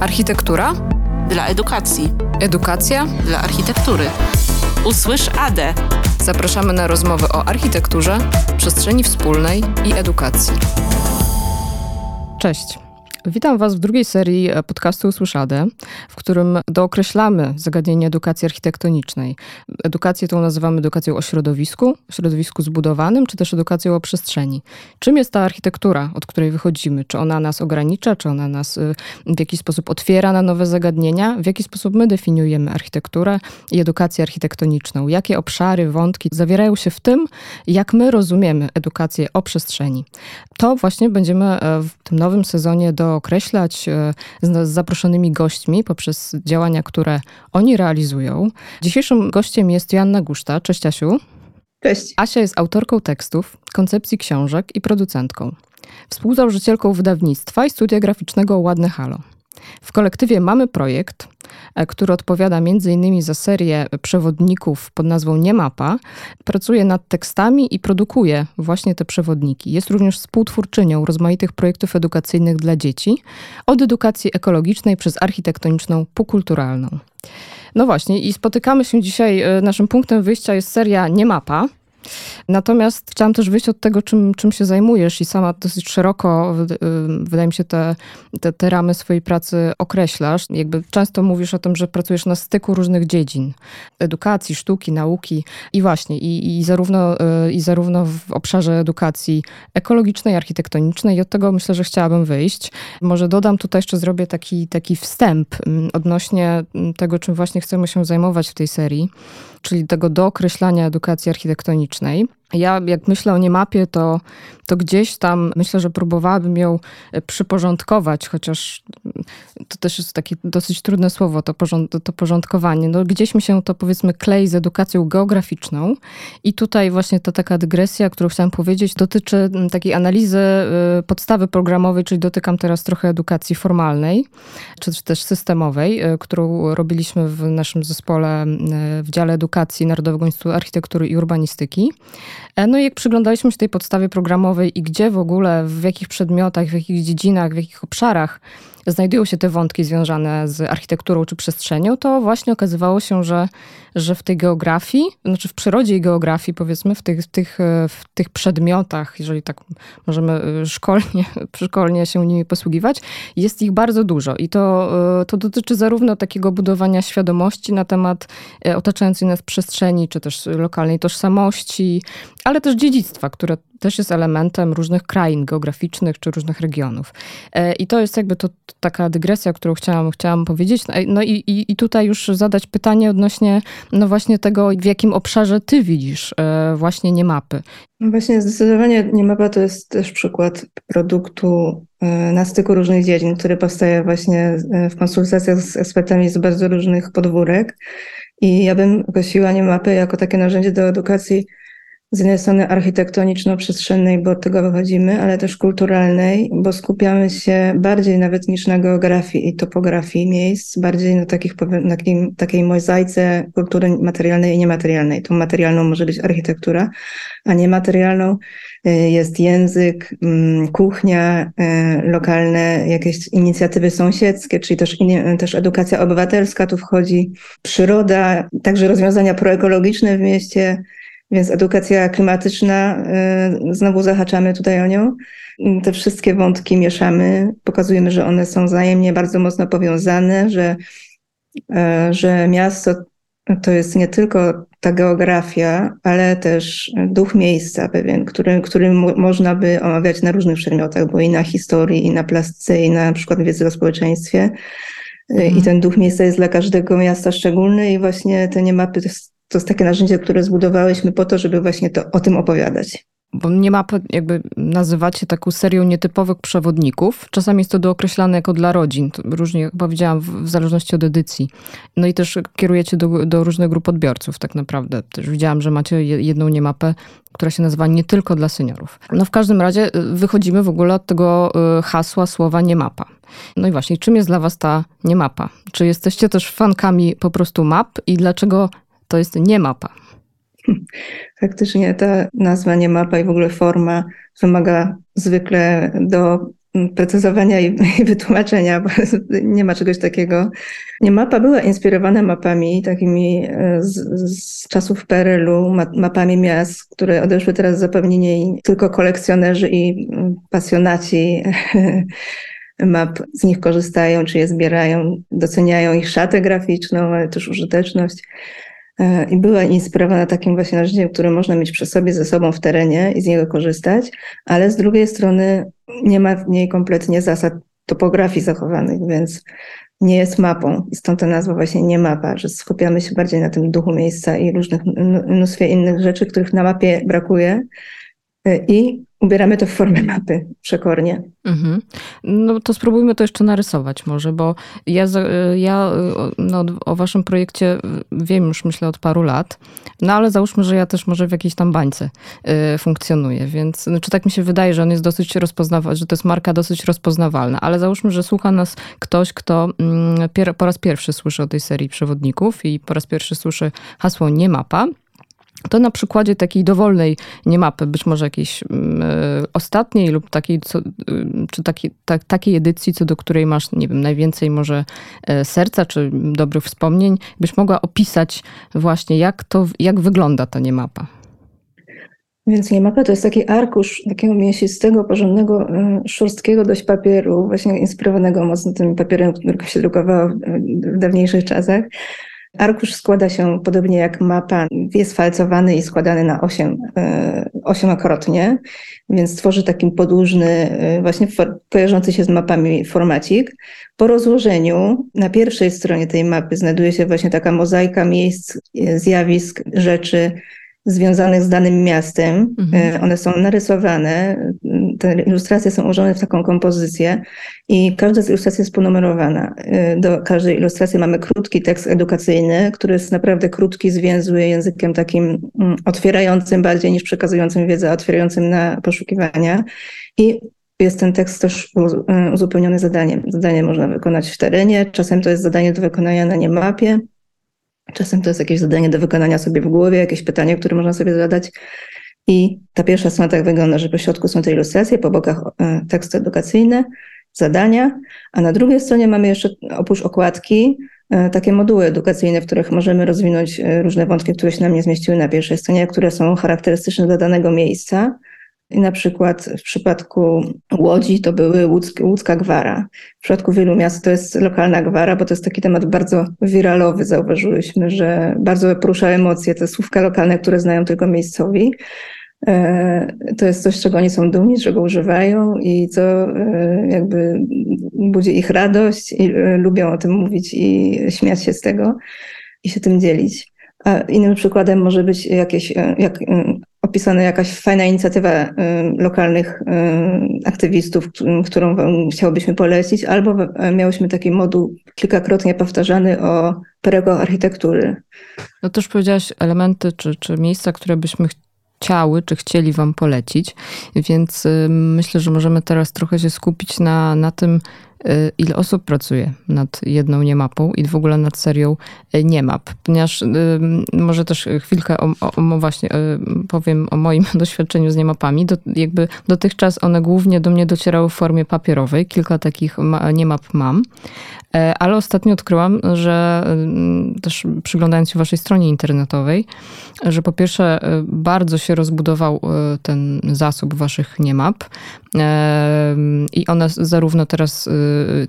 Architektura? Dla edukacji. Edukacja? Dla architektury. Usłysz ADE. Zapraszamy na rozmowy o architekturze, przestrzeni wspólnej i edukacji. Cześć. Witam Was w drugiej serii e, podcastu Usłyszadę, w którym dookreślamy zagadnienie edukacji architektonicznej. Edukację tą nazywamy edukacją o środowisku, środowisku zbudowanym, czy też edukacją o przestrzeni. Czym jest ta architektura, od której wychodzimy? Czy ona nas ogranicza, czy ona nas e, w jakiś sposób otwiera na nowe zagadnienia? W jaki sposób my definiujemy architekturę i edukację architektoniczną? Jakie obszary, wątki zawierają się w tym, jak my rozumiemy edukację o przestrzeni? To właśnie będziemy e, w tym nowym sezonie do określać e, z, zaproszonymi gośćmi poprzez działania, które oni realizują. Dzisiejszym gościem jest Joanna Guszta. Cześć Asiu. Cześć. Asia jest autorką tekstów, koncepcji książek i producentką. Współzałożycielką wydawnictwa i studia graficznego Ładne Halo. W kolektywie mamy projekt, e, który odpowiada m.in. za serię przewodników pod nazwą Niemapa. Pracuje nad tekstami i produkuje właśnie te przewodniki. Jest również współtwórczynią rozmaitych projektów edukacyjnych dla dzieci, od edukacji ekologicznej przez architektoniczną po kulturalną. No właśnie, i spotykamy się dzisiaj. E, naszym punktem wyjścia jest seria Niemapa. Natomiast chciałam też wyjść od tego, czym, czym się zajmujesz i sama dosyć szeroko, wydaje mi się, te, te, te ramy swojej pracy określasz. Jakby często mówisz o tym, że pracujesz na styku różnych dziedzin. Edukacji, sztuki, nauki i właśnie, i, i, zarówno, y, i zarówno w obszarze edukacji ekologicznej, architektonicznej i od tego myślę, że chciałabym wyjść. Może dodam tutaj jeszcze, zrobię taki, taki wstęp odnośnie tego, czym właśnie chcemy się zajmować w tej serii czyli tego dookreślania edukacji architektonicznej. społecznej. Ja, jak myślę o niemapie, to, to gdzieś tam myślę, że próbowałabym ją e, przyporządkować, chociaż to też jest takie dosyć trudne słowo, to, porząd, to porządkowanie. No, gdzieś mi się to powiedzmy klei z edukacją geograficzną i tutaj właśnie ta taka dygresja, którą chciałam powiedzieć, dotyczy takiej analizy e, podstawy programowej, czyli dotykam teraz trochę edukacji formalnej, czy też systemowej, e, którą robiliśmy w naszym zespole w dziale edukacji Narodowego Instytutu Architektury i Urbanistyki. E, no i jak przyglądaliśmy się tej podstawie programowej i gdzie w ogóle, w jakich przedmiotach, w jakich dziedzinach, w jakich obszarach znajdują się te wątki związane z architekturą czy przestrzenią, to właśnie okazywało się, że, że w tej geografii, znaczy w przyrodzie i geografii, powiedzmy, w tych, w tych, w tych przedmiotach, jeżeli tak możemy y, szkolnie, szkolnie się nimi posługiwać, jest ich bardzo dużo. I to, y, to dotyczy zarówno takiego budowania świadomości na temat otaczającej nas przestrzeni, czy też lokalnej tożsamości, ale też dziedzictwa, które też jest elementem różnych krain geograficznych czy różnych regionów. E, I to jest jakby to taka dygresja, którą chciałam, chciałam powiedzieć. No, no i, i, i tutaj już zadać pytanie odnośnie no właśnie tego, w jakim obszarze ty widzisz e, właśnie niemapy. No właśnie zdecydowanie niemapa to jest też przykład produktu e, na styku różnych dziedzin, który powstaje właśnie w konsultacjach z ekspertami z bardzo różnych podwórek. I ja bym określiła niemapy jako takie narzędzie do edukacji z jednej strony architektoniczno-przestrzennej, bo od tego wychodzimy, ale też kulturalnej, bo skupiamy się bardziej nawet niż na geografii i topografii miejsc, bardziej na, takich, na takim, takiej mozaice kultury materialnej i niematerialnej. Tą materialną może być architektura, a niematerialną y, jest język, mm, kuchnia, y, lokalne jakieś inicjatywy sąsiedzkie, czyli też, też edukacja obywatelska tu wchodzi, przyroda, także rozwiązania proekologiczne w mieście, więc edukacja klimatyczna, y, znowu zahaczamy tutaj o nią. Te wszystkie wątki mieszamy, pokazujemy, że one są wzajemnie bardzo mocno powiązane, że, y, że miasto to jest nie tylko ta geografia, ale też duch miejsca pewien, który, który można by omawiać na różnych przedmiotach, bo i na historii, i na plastyce, i na przykład wiedzy o społeczeństwie. Y, mhm. I ten duch miejsca jest dla każdego miasta szczególny i właśnie te niemapy to jest takie narzędzie, które zbudowałyśmy po to, żeby właśnie to, o tym opowiadać. Bo nie ma, jakby nazywacie taką serią nietypowych przewodników. Czasami jest to dookreślane jako dla rodzin. Różnie, jak powiedziałam, w, zależności od edycji. No i też kierujecie do, do, różnych grup odbiorców tak naprawdę. Też widziałam, że macie jedną niemapę, która się nazywa nie tylko dla seniorów. No w każdym razie y, wychodzimy w ogóle od tego y, hasła, słowa nie mapa. No i właśnie, czym jest dla was ta niemapa? Czy jesteście też fankami po prostu map i dlaczego to jest nie mapa. Faktycznie ta nazwa nie mapa i w ogóle forma wymaga zwykle do precyzowania i, i wytłumaczenia, bo nie ma czegoś takiego. Nie, mapa była inspirowana mapami takimi e, z, z czasów PRL-u, mapami miast, które odeszły teraz zapewnienie tylko kolekcjonerzy i mm, pasjonaci map z nich korzystają, czy je zbierają, doceniają ich szatę graficzną, ale też użyteczność. E, I była inspirowana takim właśnie narzędziem, które można mieć przy sobie ze sobą w terenie i z niego korzystać, ale z drugiej strony nie ma w niej kompletnie zasad topografii zachowanych, więc nie jest mapą. I stąd ta nazwa właśnie nie mapa, że skupiamy się bardziej na tym duchu miejsca i różnych mnóstwie innych rzeczy, których na mapie brakuje. E, I ubieramy to w formę mapy przekornie. Mhm. No to spróbujmy to jeszcze narysować może, bo ja, ja no, o waszym projekcie wiem już myślę od paru lat, no ale załóżmy, że ja też może w jakiejś tam bańce funkcjonuję, więc znaczy tak mi się wydaje, że on jest dosyć rozpoznawalny, że to jest marka dosyć rozpoznawalna, ale załóżmy, że słucha nas ktoś, kto mm, po raz pierwszy słyszy o tej serii przewodników i po raz pierwszy słyszy hasło nie mapa, to na przykładzie takiej dowolnej nie mapy, być może jakiejś y, ostatniej lub takiej, co, y, czy taki, ta, takiej edycji, co do której masz, nie wiem, najwięcej może y, serca czy dobrych wspomnień, byś mogła opisać właśnie, jak to, jak wygląda ta niemapa. Więc niemapa to jest taki arkusz takiego mięsistego, porządnego, szorstkiego dość papieru, właśnie inspirowanego mocno tym papierem, który się drukowało w dawniejszych czasach, Arkusz składa się podobnie jak mapa, jest falcowany i składany na osiem, e, ośmiokrotnie, więc tworzy taki podłużny, e, właśnie kojarzący się z mapami formacik. Po rozłożeniu na pierwszej stronie tej mapy znajduje się właśnie taka mozaika miejsc, e, zjawisk, rzeczy, związanych z danym miastem. Mhm. One są narysowane, te ilustracje są ułożone w taką kompozycję i każda z ilustracji jest ponumerowana. E, do każdej ilustracji mamy krótki tekst edukacyjny, który jest naprawdę krótki, zwięzły językiem takim mm, otwierającym bardziej niż przekazującym wiedzę, otwierającym na poszukiwania. I jest ten tekst też e, uzupełniony zadaniem. Zadanie można wykonać w terenie, czasem to jest zadanie do wykonania na niemapie, Czasem to jest jakieś zadanie do wykonania sobie w głowie, jakieś pytanie, które można sobie zadać. I ta pierwsza strona tak wygląda, że po środku są te ilustracje, po bokach e, teksty edukacyjne, zadania, a na drugiej stronie mamy jeszcze oprócz okładki e, takie moduły edukacyjne, w których możemy rozwinąć e, różne wątki, które się nam nie zmieściły na pierwszej stronie, które są charakterystyczne dla danego miejsca. I na przykład w przypadku Łodzi to były łódzka gwara. W przypadku wielu miast to jest lokalna gwara, bo to jest taki temat bardzo wiralowy. Zauważyłyśmy, że bardzo porusza emocje, te słówka lokalne, które znają tylko miejscowi. E, to jest coś, czego oni są dumni, czego używają i co e, jakby budzi ich radość i e, lubią o tym mówić i śmiać się z tego i się tym dzielić. A innym przykładem może być jakieś, jak opisana jakaś fajna inicjatywa y, lokalnych y, aktywistów, którą chciałobyśmy polecić, albo miałyśmy taki moduł kilkakrotnie powtarzany o perego architektury. No już powiedziałaś elementy czy, czy miejsca, które byśmy chciały, czy chcieli Wam polecić, więc y, myślę, że możemy teraz trochę się skupić na, na tym, ile osób pracuje nad jedną niemapą i w ogóle nad serią y, niemap. Ponieważ y, może też chwilkę o, o, właśnie powiem o moim doświadczeniu z niemapami. Do, jakby dotychczas one głównie do mnie docierały w formie papierowej. Kilka takich niemap mam. Ale ostatnio odkryłam, że też przyglądając się waszej stronie internetowej, że po pierwsze bardzo się rozbudował ten zasób waszych niemap i one zarówno teraz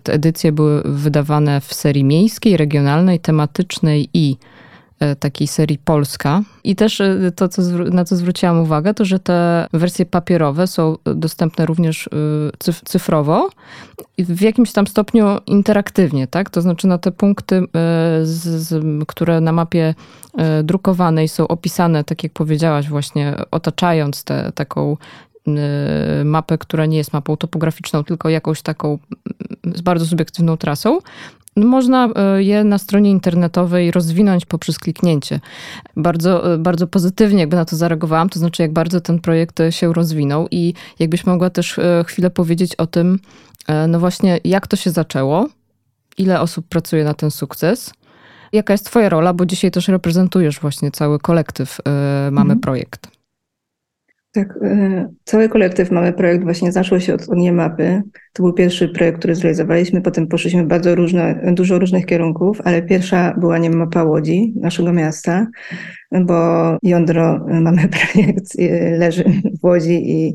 te edycje były wydawane w serii miejskiej, regionalnej, tematycznej i e, takiej serii Polska. I też e, to, co, na co zwróciłam uwagę, to że te wersje papierowe są dostępne również e, cyfrowo i w jakimś tam stopniu interaktywnie, tak? To znaczy na te punkty, z, z, które na mapie drukowanej są opisane, tak jak powiedziałaś, właśnie otaczając tę taką mapę, która nie jest mapą topograficzną, tylko jakąś taką z bardzo subiektywną trasą, można y, je na stronie internetowej rozwinąć poprzez kliknięcie. Bardzo, y, bardzo pozytywnie jakby na to zareagowałam, to znaczy jak bardzo ten projekt się rozwinął i jakbyś mogła też chwilę powiedzieć o tym, no właśnie jak to się zaczęło, ile osób pracuje na ten sukces, jaka jest twoja rola, bo dzisiaj też reprezentujesz właśnie cały kolektyw Mamy mhm. Projekt. Tak, e, cały kolektyw Mamy Projekt właśnie zaczął się od, od niemapy. To był pierwszy projekt, który zrealizowaliśmy, potem poszliśmy bardzo różne, dużo różnych kierunków, ale pierwsza była niemapa Łodzi, naszego miasta, bo jądro Mamy Projekt e, leży w Łodzi i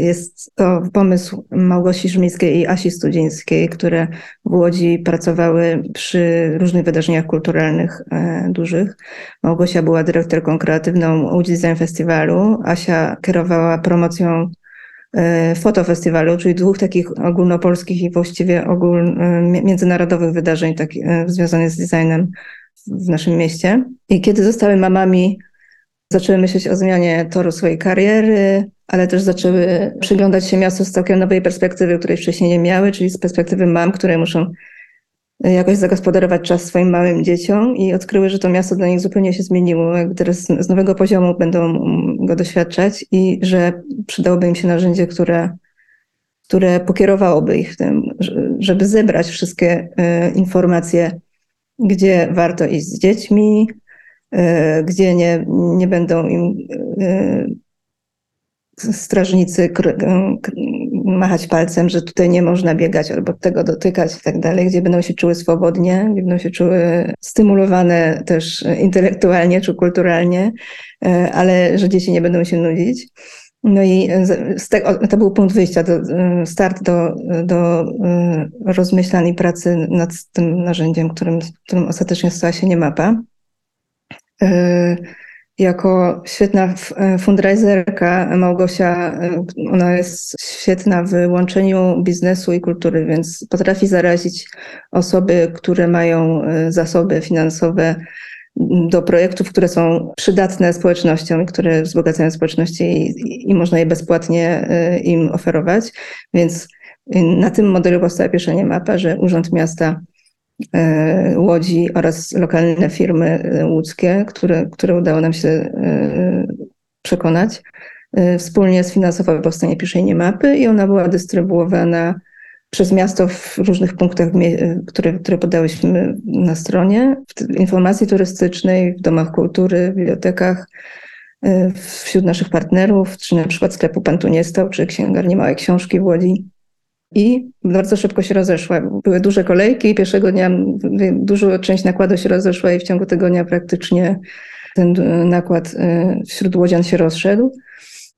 jest to pomysł Małgosi Żmińskiej i Asi Studzińskiej, które w Łodzi pracowały przy różnych wydarzeniach kulturalnych e, dużych. Małgosia była dyrektorką kreatywną Łódź Design Festiwalu, Asia kierowała promocją e, fotofestiwalu, czyli dwóch takich ogólnopolskich i właściwie ogól, międzynarodowych wydarzeń tak, związanych z designem w naszym mieście. I kiedy zostały mamami, zaczęły myśleć o zmianie toru swojej kariery, ale też zaczęły przyglądać się miastu z całkiem nowej perspektywy, której wcześniej nie miały, czyli z perspektywy mam, które muszą jakoś zagospodarować czas swoim małym dzieciom i odkryły, że to miasto dla nich zupełnie się zmieniło, teraz z nowego poziomu będą go doświadczać i że przydałoby im się narzędzie, które, które pokierowałoby ich w tym, żeby zebrać wszystkie e, informacje, gdzie warto iść z dziećmi, e, gdzie nie, nie będą im e, strażnicy machać palcem, że tutaj nie można biegać albo tego dotykać i tak dalej, gdzie będą się czuły swobodnie, gdzie będą się czuły stymulowane też intelektualnie czy kulturalnie, e, ale że dzieci nie będą się nudzić. No i tego, to był punkt wyjścia, do, e, start do, do e, rozmyślań i pracy nad tym narzędziem, którym, którym ostatecznie stała się nie mapa jako świetna e, fundraiserka Małgosia, e, ona jest świetna w łączeniu biznesu i kultury, więc potrafi zarazić osoby, które mają e, zasoby finansowe do projektów, które są przydatne społecznościom które wzbogacają społeczności i, i można je bezpłatnie im oferować. Więc na tym modelu powstała pierwsza mapa, że Urząd Miasta Łodzi oraz lokalne firmy e, łódzkie, które, które udało nam się e, przekonać. Wspólnie sfinansowały powstanie piszej mapy i ona była dystrybuowana przez miasto w różnych punktach, które, które podałyśmy na stronie, w informacji turystycznej, w domach kultury, w bibliotekach, wśród naszych partnerów, czy na przykład sklepu Pan czy księgarni Małe Książki w Łodzi i bardzo szybko się rozeszła. Były duże kolejki pierwszego dnia dużo część nakładu się rozeszła i w ciągu tygodnia praktycznie ten nakład y, wśród łodzian się rozszedł.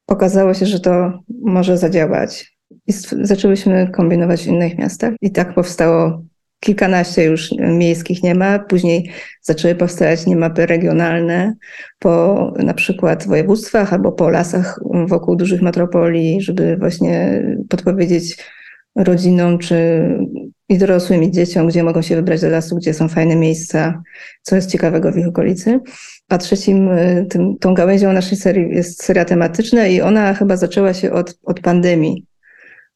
Okazało się, że to może zadziałać. I zaczęłyśmy kombinować w innych miastach i tak powstało kilkanaście już miejskich nie ma. Później zaczęły powstawać niemapy regionalne po na przykład województwach albo po lasach wokół dużych metropolii, żeby właśnie podpowiedzieć rodzinom, czy i dorosłym, i dzieciom, gdzie mogą się wybrać do lasu, gdzie są fajne miejsca, co jest ciekawego w ich okolicy. A trzecim, y, tym, tą gałęzią naszej serii jest seria tematyczna i ona chyba zaczęła się od, od pandemii.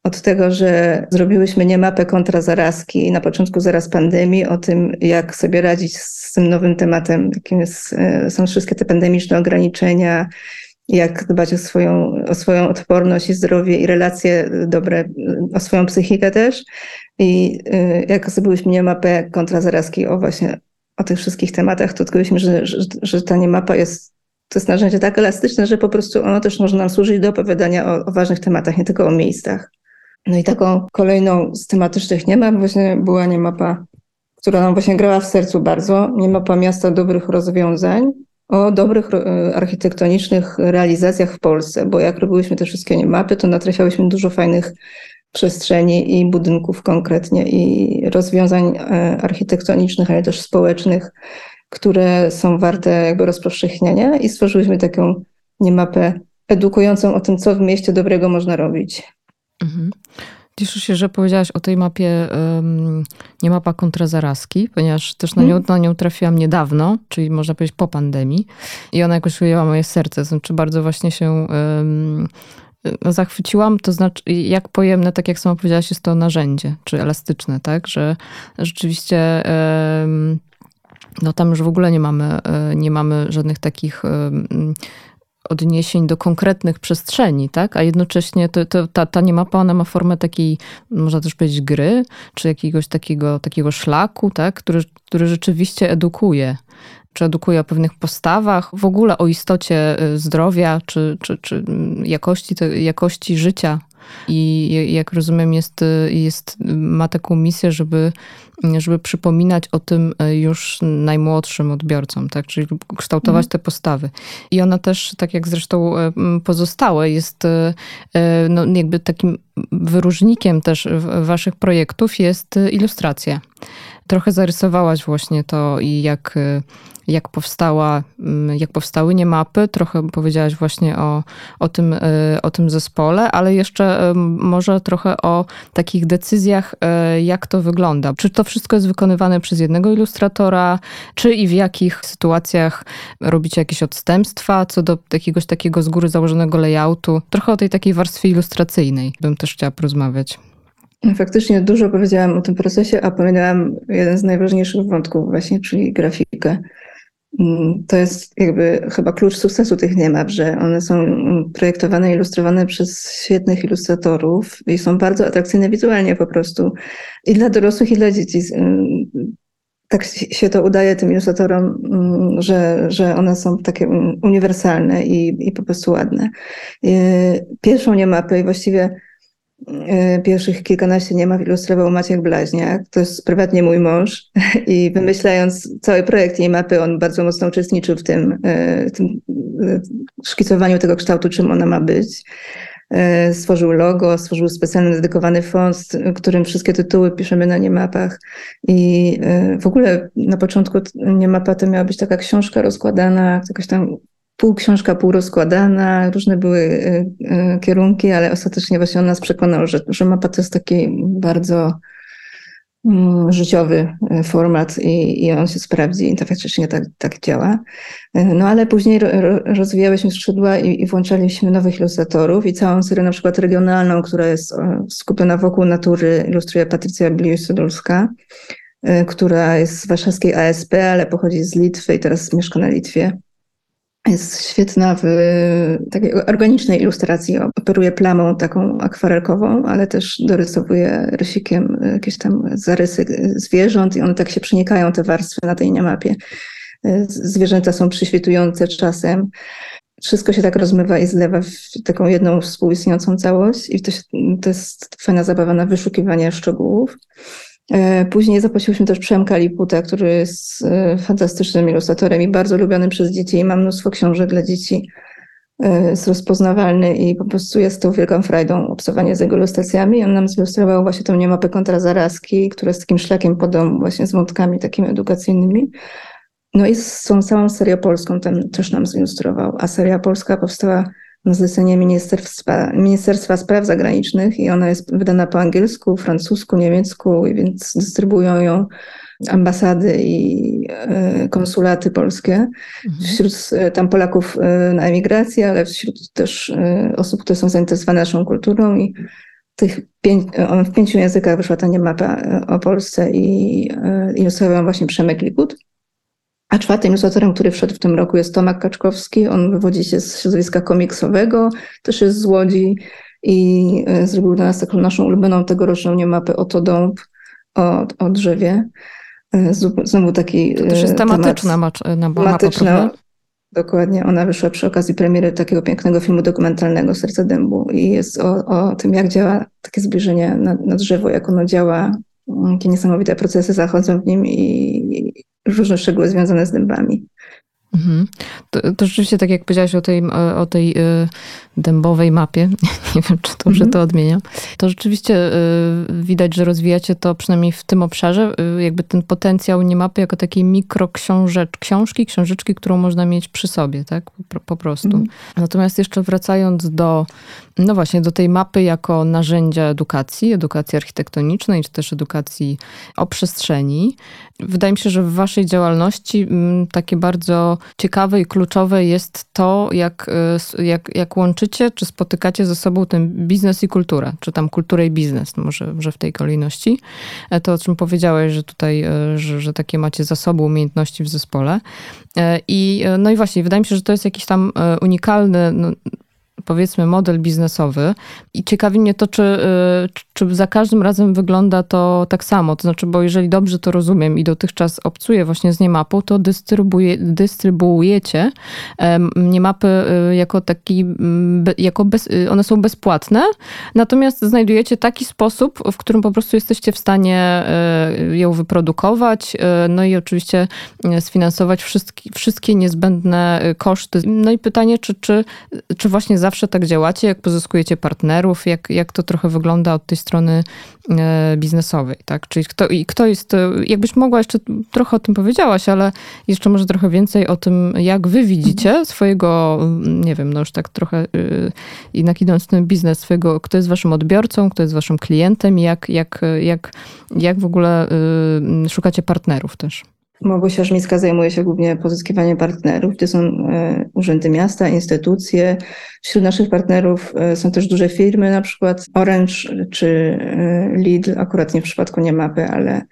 Od tego, że zrobiłyśmy nie mapę kontra zarazki na początku zaraz pandemii, o tym, jak sobie radzić z tym nowym tematem, jakim jest, y, są wszystkie te pandemiczne ograniczenia, jak dbać o swoją, o swoją odporność i zdrowie i relacje dobre, o swoją psychikę też. I y, jak zrobiliśmy nie mapę kontra zarazki o właśnie o tych wszystkich tematach, to odkryliśmy, że, że, że ta niemapa jest, to jest narzędzie tak elastyczne, że po prostu ono też może nam służyć do opowiadania o, o ważnych tematach, nie tylko o miejscach. No i taką kolejną z tematycznych niemap właśnie była niemapa, która nam właśnie grała w sercu bardzo, niemapa miasta dobrych rozwiązań, o dobrych e, architektonicznych realizacjach w Polsce, bo jak robiłyśmy te wszystkie mapy, to natrafiałyśmy dużo fajnych przestrzeni i budynków konkretnie i rozwiązań e, architektonicznych, ale też społecznych, które są warte jakby rozpowszechniania i stworzyliśmy taką niemapę edukującą o tym, co w mieście dobrego można robić. Mhm. Cieszę się, że powiedziałaś o tej mapie, um, nie mapa kontra zarazki, ponieważ też na nią, hmm. na nią trafiłam niedawno, czyli można powiedzieć po pandemii. I ona jakoś ujęła moje serce. Znaczy bardzo właśnie się um, zachwyciłam, to znaczy jak pojemne, tak jak sama powiedziałaś, jest to narzędzie, czy elastyczne, tak? Że rzeczywiście no tam już w ogóle nie mamy, e, nie mamy żadnych takich odniesień do konkretnych przestrzeni, tak? A jednocześnie to, to, ta, ta niemapa, ona ma formę takiej, można też powiedzieć, gry, czy jakiegoś takiego, takiego szlaku, tak? Który, który rzeczywiście edukuje. czy edukuje o pewnych postawach, w ogóle o istocie zdrowia, czy, czy, czy mm, jakości, jakości życia i jak rozumiem, jest, jest, ma taką misję, żeby, żeby przypominać o tym już najmłodszym odbiorcom, tak? czyli kształtować mhm. te postawy. I ona też, tak jak zresztą pozostałe, jest no, jakby takim wyróżnikiem też waszych projektów jest ilustracja. Trochę zarysowałaś właśnie to i jak jak, powstała, mm, jak powstały nie mapy. Trochę powiedziałaś właśnie o, o, tym, y, o tym zespole, ale jeszcze y, może trochę o takich decyzjach, y, jak to wygląda. Czy to wszystko jest wykonywane przez jednego ilustratora, czy i w jakich sytuacjach robicie jakieś odstępstwa co do jakiegoś takiego z góry założonego layoutu. Trochę o tej takiej warstwie ilustracyjnej bym też chciała porozmawiać. Faktycznie dużo powiedziałam o tym procesie, a pominęłam jeden z najważniejszych wątków właśnie, czyli grafikę. Mm, to jest jakby chyba klucz sukcesu tych niemap, że one są projektowane, ilustrowane przez świetnych ilustratorów i są bardzo atrakcyjne wizualnie po prostu i dla dorosłych, i dla dzieci. Mm, tak się to udaje tym ilustratorom, mm, że, że one są takie uniwersalne i, i po prostu ładne. Pierwszą niemapę i właściwie pierwszych kilkanaście nie ma ilustrował Maciek Blaźniak. To jest prywatnie mój mąż i wymyślając cały projekt jej mapy, on bardzo mocno uczestniczył w tym, e, w tym e, szkicowaniu tego kształtu, czym ona ma być. Stworzył logo, stworzył specjalny dedykowany font, którym wszystkie tytuły piszemy na niemapach. I w ogóle na początku niemapa to miała być taka książka rozkładana, jakaś tam pół książka, pół rozkładana, różne były y, y, kierunki, ale ostatecznie właśnie on nas przekonał, że, że mapa to jest taki bardzo mm, życiowy y, format i, i on się sprawdzi i to faktycznie tak, tak działa. No ale później ro, rozwijałyśmy skrzydła i, i włączaliśmy nowych ilustratorów i całą serię na przykład regionalną, która jest skupiona wokół natury, ilustruje Patrycja Bliusz-Sodulska, która jest z warszawskiej ASP, ale pochodzi z Litwy i teraz mieszka na Litwie. Jest świetna w takiej organicznej ilustracji. Operuje plamą taką akwarelkową, ale też dorysowuje rysikiem jakieś tam zarysy zwierząt i one tak się przenikają, te warstwy na tej niemapie. Zwierzęta są przyświtujące czasem. Wszystko się tak rozmywa i zlewa w taką jedną współistniejącą całość i to, się, to jest fajna zabawa na wyszukiwanie szczegółów. E, później zaprosiłyśmy też Przemka Liputa, który jest e, fantastycznym ilustratorem i bardzo lubiany przez dzieci i mnóstwo książek dla dzieci. Jest rozpoznawalny i po prostu jest tą wielką frajdą obcowanie z jego ilustracjami. On nam zilustrował właśnie tą niemapę kontrazarazki, która jest takim szlakiem po domu właśnie z wątkami takimi edukacyjnymi. No i z tą całą serią polską ten też nam zilustrował, a seria polska powstała na zlecenie Ministerstwa, Ministerstwa Spraw Zagranicznych i ona jest wydana po angielsku, francusku, niemiecku, więc dystrybuują ją ambasady i e, konsulaty polskie. Mhm. Wśród e, tam Polaków e, na emigracji, ale wśród też osób, które są zainteresowane naszą kulturą i tych pięć, w pięciu językach wyszła ta mapa o Polsce i ilustrował właśnie Przemek Liput. A czwartym ilustratorem, który wszedł w tym roku jest Tomek Kaczkowski. On wywodzi się z środowiska komiksowego, też jest z Łodzi i e, zrobił dla nas taką naszą ulubioną tegoroczną niemapę Oto Dąb o, o drzewie. E, znowu taki To też jest e, tematyczna temat, tematyczna, Dokładnie. Ona wyszła przy okazji premiery takiego pięknego filmu dokumentalnego Serce Dębu i jest o, o tym, jak działa takie zbliżenie na, na drzewo, jak ono działa, jakie niesamowite procesy zachodzą w nim i, różne szczegóły związane z dębami. Mhm. To, to, rzeczywiście, tak jak powiedziałaś o tej, o tej y, dębowej mapie, nie wiem, czy dobrze mhm. to odmieniam, to rzeczywiście y, widać, że rozwijacie to przynajmniej w tym obszarze, y, jakby ten potencjał nie mapy jako takiej mikroksiążecz, książki, książeczki, którą można mieć przy sobie, tak, po, po prostu. Mhm. Natomiast jeszcze wracając do, no właśnie, do tej mapy jako narzędzia edukacji, edukacji architektonicznej, czy też edukacji o przestrzeni, wydaje mi się, że w waszej działalności mm, takie bardzo ciekawe i kluczowe jest to, jak, y, jak, jak łączycie, czy spotykacie ze sobą ten biznes i kulturę, czy tam kulturę i biznes, może że w tej kolejności. E, to, o czym powiedziałeś, że tutaj, e, że, że takie macie zasoby, umiejętności w zespole. E, I, no i właśnie, wydaje mi się, że to jest jakiś tam unikalny, no, powiedzmy model biznesowy. I ciekawi mnie to, czy, czy za każdym razem wygląda to tak samo? To znaczy, bo jeżeli dobrze to rozumiem i dotychczas obcuję właśnie z niemapą, to dystrybuuje, dystrybuujecie niemapy y, jako taki, jako bez, y, one są bezpłatne, natomiast znajdujecie taki sposób, w którym po prostu jesteście w stanie ją wyprodukować, no i oczywiście sfinansować wszystkie, wszystkie niezbędne koszty. No i pytanie, czy, czy, czy właśnie zawsze tak działacie, jak pozyskujecie partnerów, jak, jak to trochę wygląda od tej strony e, biznesowej, tak? Czyli kto, i kto jest, e, jakbyś mogła jeszcze trochę o tym powiedziałaś, ale jeszcze może trochę więcej o tym, jak wy widzicie swojego, mm, nie wiem, no już tak trochę e, jednak idąc w ten biznes swojego, kto jest waszym odbiorcą, kto jest waszym klientem i jak, jak, jak, jak w ogóle szukacie partnerów też. Małgosia Żmicka zajmuje się głównie pozyskiwaniem partnerów. To są e, urzędy miasta, instytucje. Wśród naszych partnerów e, są też duże firmy, na przykład Orange czy e, Lidl, akurat nie w przypadku Niemapy, ale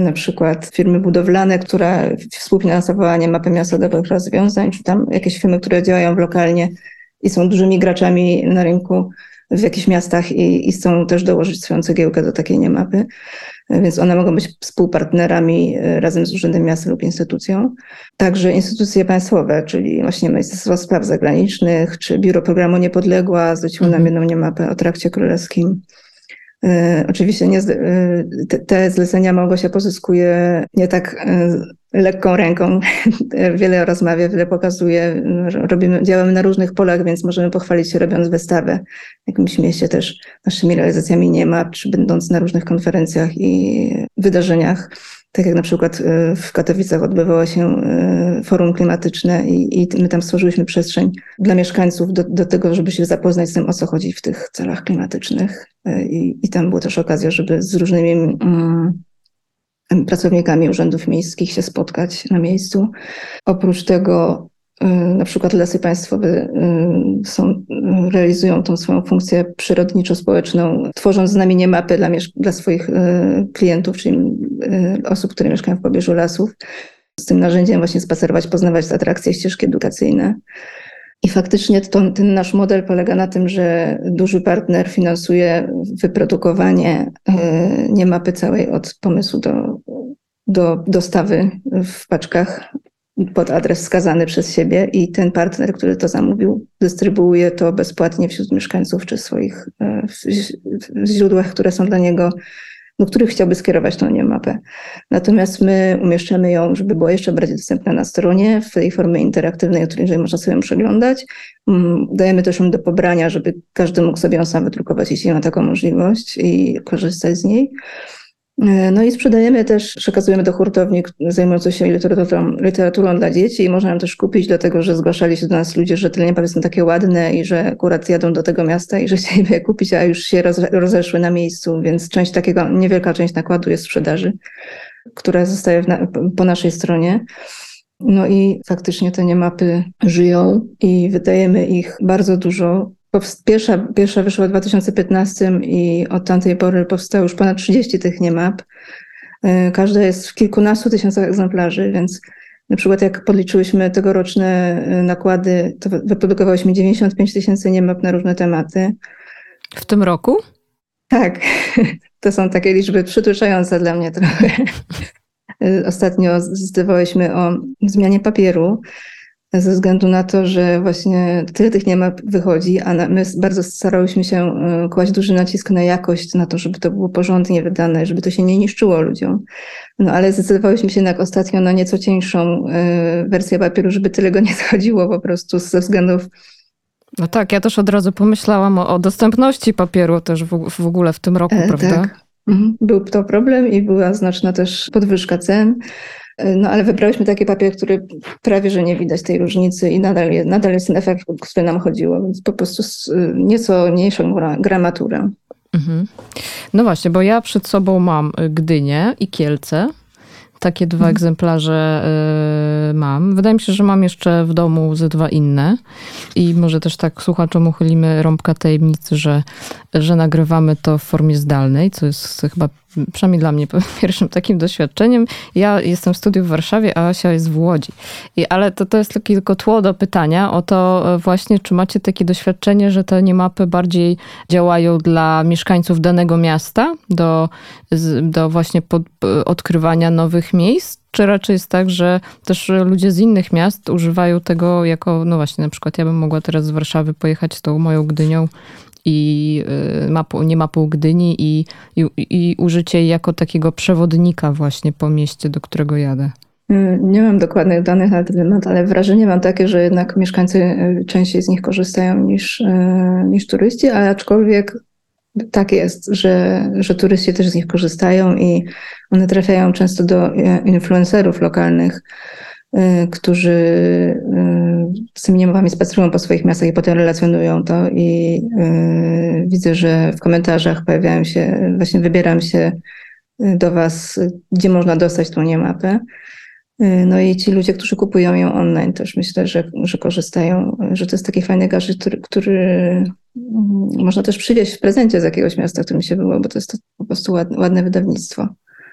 na przykład firmy budowlane, która współfinansowała Niemapę Miastowych Rozwiązań, czy tam jakieś firmy, które działają lokalnie i są dużymi graczami na rynku w jakichś miastach i, i chcą też dołożyć swoją cegiełkę do takiej Niemapy więc one mogą być współpartnerami e, razem z Urzędem Miasta lub instytucją. Także instytucje państwowe, czyli właśnie Ministerstwo Spraw Zagranicznych, czy Biuro Programu Niepodległa zwróciło nam mhm. jedną niemapę o trakcie królewskim. E, oczywiście nie, e, te, te zlecenia Małgosia pozyskuje nie tak lekką ręką. wiele rozmawia, wiele pokazuje. Robimy, działamy na różnych polach, więc możemy pochwalić się robiąc wystawę w jakimś mieście też naszymi realizacjami nie ma, czy będąc na różnych konferencjach i wydarzeniach. Tak jak na przykład y, w Katowicach odbywało się y, forum klimatyczne i, i my tam stworzyliśmy przestrzeń dla mieszkańców do, do, tego, żeby się zapoznać z tym, o co chodzi w tych celach klimatycznych. Y, I, i tam była też okazja, żeby z różnymi mm, pracownikami urzędów miejskich się spotkać na miejscu. Oprócz tego y, na przykład lasy państwowe y, są, realizują tą swoją funkcję przyrodniczo-społeczną, tworząc znamienie mapy dla, dla swoich y, klientów, czyli osób, które mieszkają w pobliżu lasów. Z tym narzędziem właśnie spacerować, poznawać atrakcje, ścieżki edukacyjne. I faktycznie to, ten nasz model polega na tym, że duży partner finansuje wyprodukowanie e, nie mapy całej od pomysłu do, do dostawy w paczkach pod adres wskazany przez siebie i ten partner, który to zamówił, dystrybuuje to bezpłatnie wśród mieszkańców czy swoich e, w źródłach, które są dla niego do których chciałby skierować tą nie mapę. Natomiast my umieszczamy ją, żeby była jeszcze bardziej dostępna na stronie, w tej formie interaktywnej, której można sobie ją przeglądać. Mm, dajemy też ją do pobrania, żeby każdy mógł sobie ją sam wydrukować, jeśli ma taką możliwość i korzystać z niej. E, no i sprzedajemy też, przekazujemy do hurtowni zajmujących się literaturą, literaturą dla dzieci i można ją też kupić, dlatego że zgłaszali się do nas ludzie, że te linie są takie ładne i że akurat jadą do tego miasta i że chcieliby je kupić, a już się rozeszły na miejscu, więc część takiego, niewielka część nakładu jest sprzedaży, która zostaje na, po naszej stronie. No i faktycznie te niemapy żyją i wydajemy ich bardzo dużo Pierwsza, pierwsza wyszła w 2015 i od tamtej pory powstało już ponad 30 tych niemap. E, każda jest w kilkunastu tysiącach egzemplarzy, więc na przykład jak podliczyłyśmy tegoroczne e, nakłady, to wyprodukowałyśmy 95 tysięcy niemap na różne tematy. W tym roku? Tak, to są takie liczby przytłuczające dla mnie trochę. E, ostatnio zdecydowałyśmy o zmianie papieru ze względu na to, że właśnie tyle tych nie ma wychodzi, a my bardzo starałyśmy się e, kłaść duży nacisk na jakość, na to, żeby to było porządnie wydane, żeby to się nie niszczyło ludziom. No ale zdecydowałyśmy się jednak ostatnio na nieco cieńszą e, wersję papieru, żeby tyle go nie schodziło po prostu ze względów no tak, ja też od razu pomyślałam o, o dostępności papieru też w, w ogóle w tym roku, e, prawda? Tak. Mhm. Był to problem i była znaczna też podwyżka cen. No ale wybrałyśmy taki papier, który prawie, że nie widać tej różnicy i nadal, jest, nadal jest ten efekt, o który nam chodziło, więc po prostu nieco mniejszą gramaturę. Mhm. No właśnie, bo ja przed sobą mam Gdynię i Kielce. Takie dwa mhm. egzemplarze y, mam. Wydaje mi się, że mam jeszcze w domu ze dwa inne. I może też tak słuchaczom uchylimy rąbka tajemnicy, że że nagrywamy to w formie zdalnej, co jest chyba przynajmniej dla mnie pierwszym takim doświadczeniem. Ja jestem w studiu w Warszawie, a Asia jest w Łodzi. I, ale to, to jest tylko tło do pytania o to e, właśnie, czy macie takie doświadczenie, że te niemapy bardziej działają dla mieszkańców danego miasta, do, do właśnie pod, odkrywania nowych miejsc, czy raczej jest tak, że też ludzie z innych miast używają tego jako, no właśnie, na przykład ja bym mogła teraz z Warszawy pojechać z tą moją Gdynią i y, mapą, nie mapą Gdyni i, i, i użycie jej jako takiego przewodnika właśnie po mieście, do którego jadę. Y, nie mam dokładnych danych na ten temat, ale wrażenie mam takie, że jednak mieszkańcy y, częściej z nich korzystają niż, niż turyści, ale aczkolwiek tak jest, że, że turyści też z nich korzystają i one trafiają często do influencerów lokalnych, Y, którzy y, z tymi niemowami spacerują po swoich miastach i potem relacjonują to i y, widzę, że w komentarzach pojawiają się, właśnie wybieram się do Was, gdzie można dostać tą niemapę. No i ci ludzie, którzy kupują ją online też myślę, że, że korzystają, że to jest taki fajny gadżet, który, który mm, można też przywieźć w prezencie z jakiegoś miasta, w którym się było, bo to jest to po prostu ładne, ładne wydawnictwo.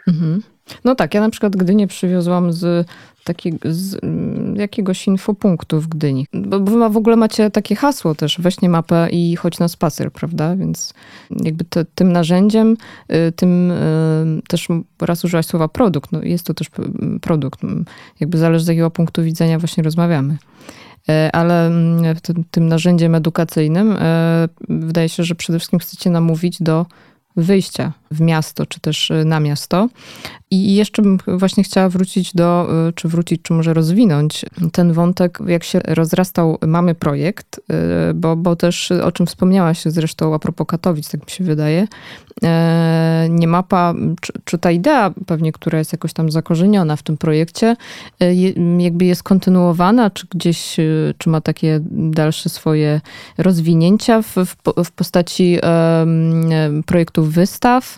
Mhm. No tak, ja na przykład Gdynię przywiozłam z, taki, z mm, jakiegoś infopunktu w Gdyni. Bo wy w ogóle macie takie hasło też, weź mapę i chodź na spacer, prawda? Więc jakby tym narzędziem, y, tym y, też raz użyłaś słowa produkt, no jest to też produkt. Jakby zależy z jakiego punktu widzenia właśnie rozmawiamy e, ale tym, tym, narzędziem edukacyjnym e, wydaje się, że przede wszystkim chcecie namówić do wyjścia w miasto, czy też y, na miasto. I jeszcze bym właśnie chciała wrócić do, y, czy wrócić, czy może rozwinąć ten wątek, jak się rozrastał Mamy Projekt, y, bo, bo też o czym wspomniałaś zresztą a propos Katowic, tak mi się wydaje, nie mapa, czy, czy ta idea pewnie, która jest jakoś tam zakorzeniona w tym projekcie, jakby jest kontynuowana, czy gdzieś, czy ma takie dalsze swoje rozwinięcia w, w, w postaci projektów wystaw,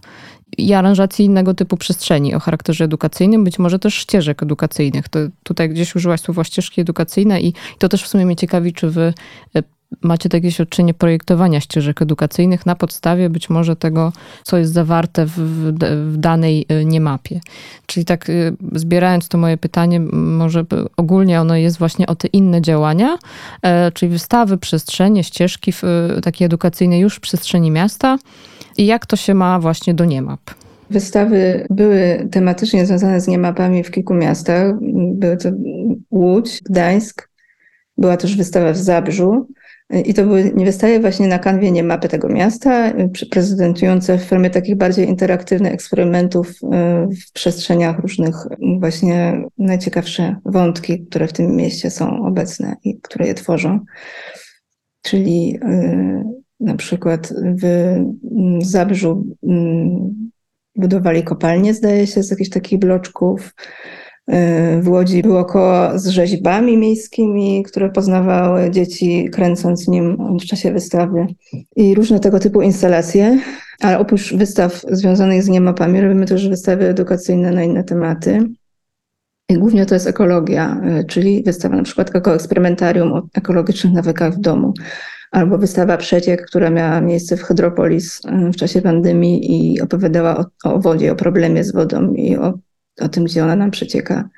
i aranżacji innego typu przestrzeni o charakterze edukacyjnym, być może też ścieżek edukacyjnych. To tutaj gdzieś użyłaś słowa ścieżki edukacyjne i to też w sumie mnie ciekawi, czy wy e, macie takie doświadczenie projektowania ścieżek edukacyjnych na podstawie być może tego, co jest zawarte w, w, danej e, niemapie. Czyli tak e, zbierając to moje pytanie, może ogólnie ono jest właśnie o te inne działania, czyli wystawy, przestrzenie, ścieżki takie edukacyjne już w przestrzeni miasta, i jak to się ma właśnie do niemap? Wystawy były tematycznie związane z niemapami w kilku miastach. Były to Łódź, Gdańsk, była też wystawa w Zabrzu. I to były wystawy właśnie na kanwie niemapy tego miasta, prezentujące w formie takich bardziej interaktywnych eksperymentów y, w przestrzeniach różnych, właśnie najciekawsze wątki, które w tym mieście są obecne i które je tworzą. Czyli y, na przykład w mm, Zabrzu mm, budowali kopalnie, zdaje się, z jakichś takich bloczków. Y, w Łodzi było koło z rzeźbami miejskimi, które poznawały dzieci, kręcąc nim w czasie wystawy i różne tego typu instalacje. Ale oprócz wystaw związanych z niemapami, robimy też wystawy edukacyjne na inne tematy. I głównie to jest ekologia, y, czyli wystawa na przykład ekoeksperymentarium o ekologicznych nawykach w domu albo wystawa Przeciek, która miała miejsce w Hydropolis w czasie pandemii i opowiadała o, o wodzie, o problemie z wodą i o, o tym, gdzie ona nam przecieka.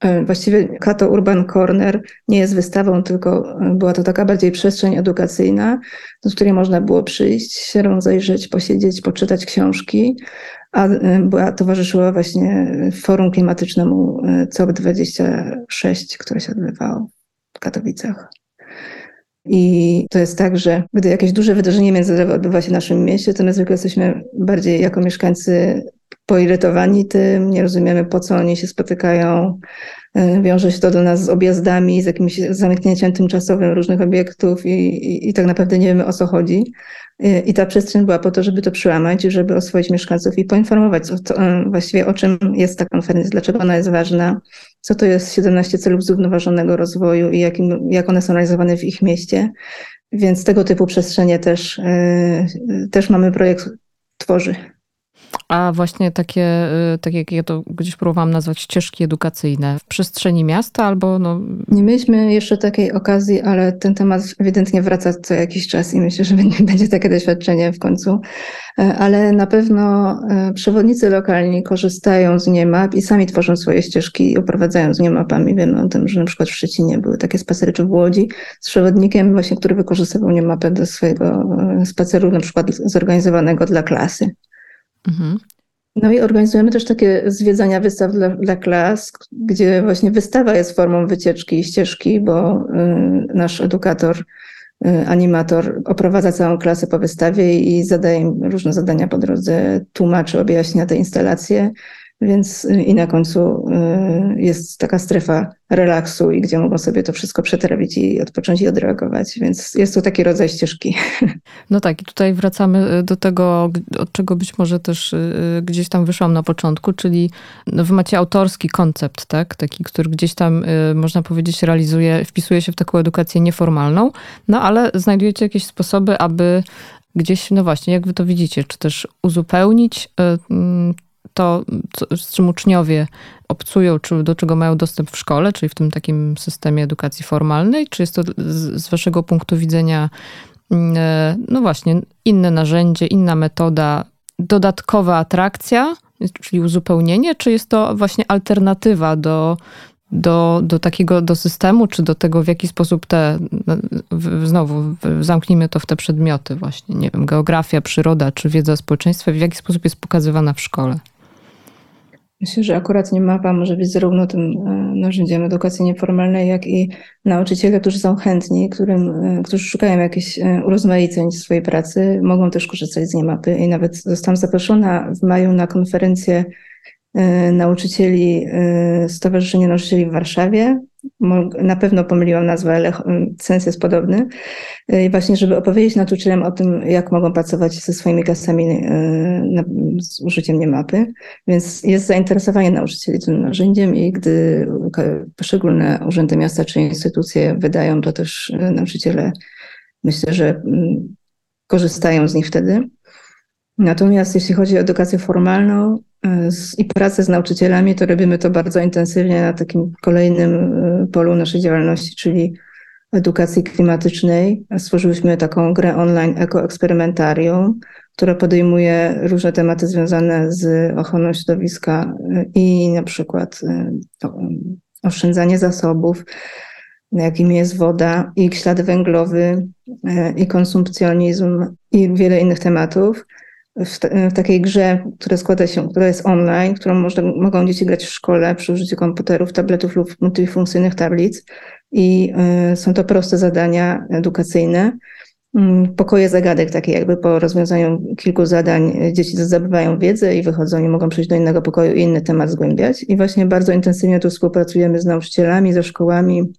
E, właściwie Kato Urban Corner nie jest wystawą, tylko e, była to taka bardziej przestrzeń edukacyjna, do której można było przyjść, się rozejrzeć, posiedzieć, poczytać książki, a e, była, towarzyszyła właśnie forum klimatycznemu COP26, które się odbywało w Katowicach. I to jest tak, że gdy jakieś duże wydarzenie międzynarodowe odbywa się w naszym mieście, to my zwykle jesteśmy bardziej jako mieszkańcy poirytowani tym, nie rozumiemy po co oni się spotykają. E, wiąże się to do nas z objazdami, z jakimś zamknięciem tymczasowym różnych obiektów i, i, i tak naprawdę nie wiemy o co chodzi. E, I ta przestrzeń była po to, żeby to przełamać, żeby oswoić mieszkańców i poinformować o to, e, właściwie o czym jest ta konferencja, dlaczego ona jest ważna, co to jest 17 celów zrównoważonego rozwoju i jak one są realizowane w ich mieście. Więc tego typu przestrzenie też, też mamy projekt tworzy. A właśnie takie, y, tak jak ja to gdzieś próbowałam nazwać, ścieżki edukacyjne w przestrzeni miasta albo no... Nie mieliśmy jeszcze takiej okazji, ale ten temat ewidentnie wraca co jakiś czas i myślę, że będzie takie doświadczenie w końcu. E, ale na pewno e, przewodnicy lokalni korzystają z niemap i sami tworzą swoje ścieżki i oprowadzają z niemapami. Wiemy o tym, że na przykład w Szczecinie były takie spacery, czy w Łodzi z przewodnikiem właśnie, który wykorzystywał niemapę do swojego e, spaceru, na przykład zorganizowanego dla klasy. Mhm. No i organizujemy też takie zwiedzania wystaw dla, dla, klas, gdzie właśnie wystawa jest formą wycieczki i ścieżki, bo y, nasz edukator, y, animator oprowadza całą klasę po wystawie i zadaje im różne zadania po drodze, tłumaczy, objaśnia te instalacje. Więc y, i na końcu y, jest taka strefa relaksu i gdzie mogą sobie to wszystko przetrawić i odpocząć i odreagować. Więc jest to taki rodzaj ścieżki. No tak, i tutaj wracamy y, do tego, od czego być może też gdzieś tam wyszłam na początku, czyli no wy macie autorski koncept, tak? Taki, który gdzieś tam można powiedzieć realizuje, wpisuje się w taką edukację nieformalną, no ale znajdujecie jakieś sposoby, aby gdzieś, no właśnie, jak wy to widzicie, czy też uzupełnić to, z czym uczniowie obcują, czy do czego mają dostęp w szkole, czyli w tym takim systemie edukacji formalnej, czy jest to z, z waszego punktu widzenia, mm, e, no właśnie, inne narzędzie, inna metoda, dodatkowa atrakcja, czyli uzupełnienie, czy jest to właśnie alternatywa do, do, do takiego do systemu, czy do tego, w jaki sposób te, znowu zamknijmy to w te przedmioty właśnie, nie wiem, geografia, przyroda, czy wiedza o społeczeństwie, w jaki sposób jest pokazywana w szkole? Myślę, że akurat nie mapa może być zarówno tym e, narzędziem edukacji nieformalnej, jak i nauczyciele, którzy są chętni, którym, e, którzy szukają jakichś e, urozmaiceń w swojej pracy, mogą też korzystać z niemapy. I nawet zostałam zaproszona w maju na konferencję nauczycieli Stowarzyszenia Nauczycieli w Warszawie, na pewno pomyliłam nazwę, ale sens jest podobny. I właśnie, żeby opowiedzieć nauczycielom o tym, jak mogą pracować ze swoimi klasami z użyciem niemapy. Więc jest zainteresowanie nauczycieli tym narzędziem i gdy poszczególne urzędy miasta czy instytucje wydają, to też nauczyciele myślę, że korzystają z nich wtedy. Natomiast jeśli chodzi o edukację formalną, i pracę z nauczycielami, to robimy to bardzo intensywnie na takim kolejnym e, polu naszej działalności, czyli edukacji klimatycznej. Stworzyliśmy taką grę online ekoeksperymentarium, która podejmuje różne tematy związane z ochroną środowiska e, i na przykład e, oszczędzanie zasobów, jakimi jest woda, i ślad węglowy, i konsumpcjonizm, i wiele innych tematów w, w, takiej grze, która składa się, która jest online, którą mogą dzieci grać w szkole przy użyciu komputerów, tabletów lub multifunkcyjnych tablic. I y, są to proste zadania edukacyjne. Y, pokoje zagadek, takie jakby po rozwiązaniu kilku zadań dzieci zdobywają wiedzę i wychodzą i mogą przejść do innego pokoju i inny temat zgłębiać. I właśnie bardzo intensywnie tu współpracujemy z nauczycielami, ze szkołami.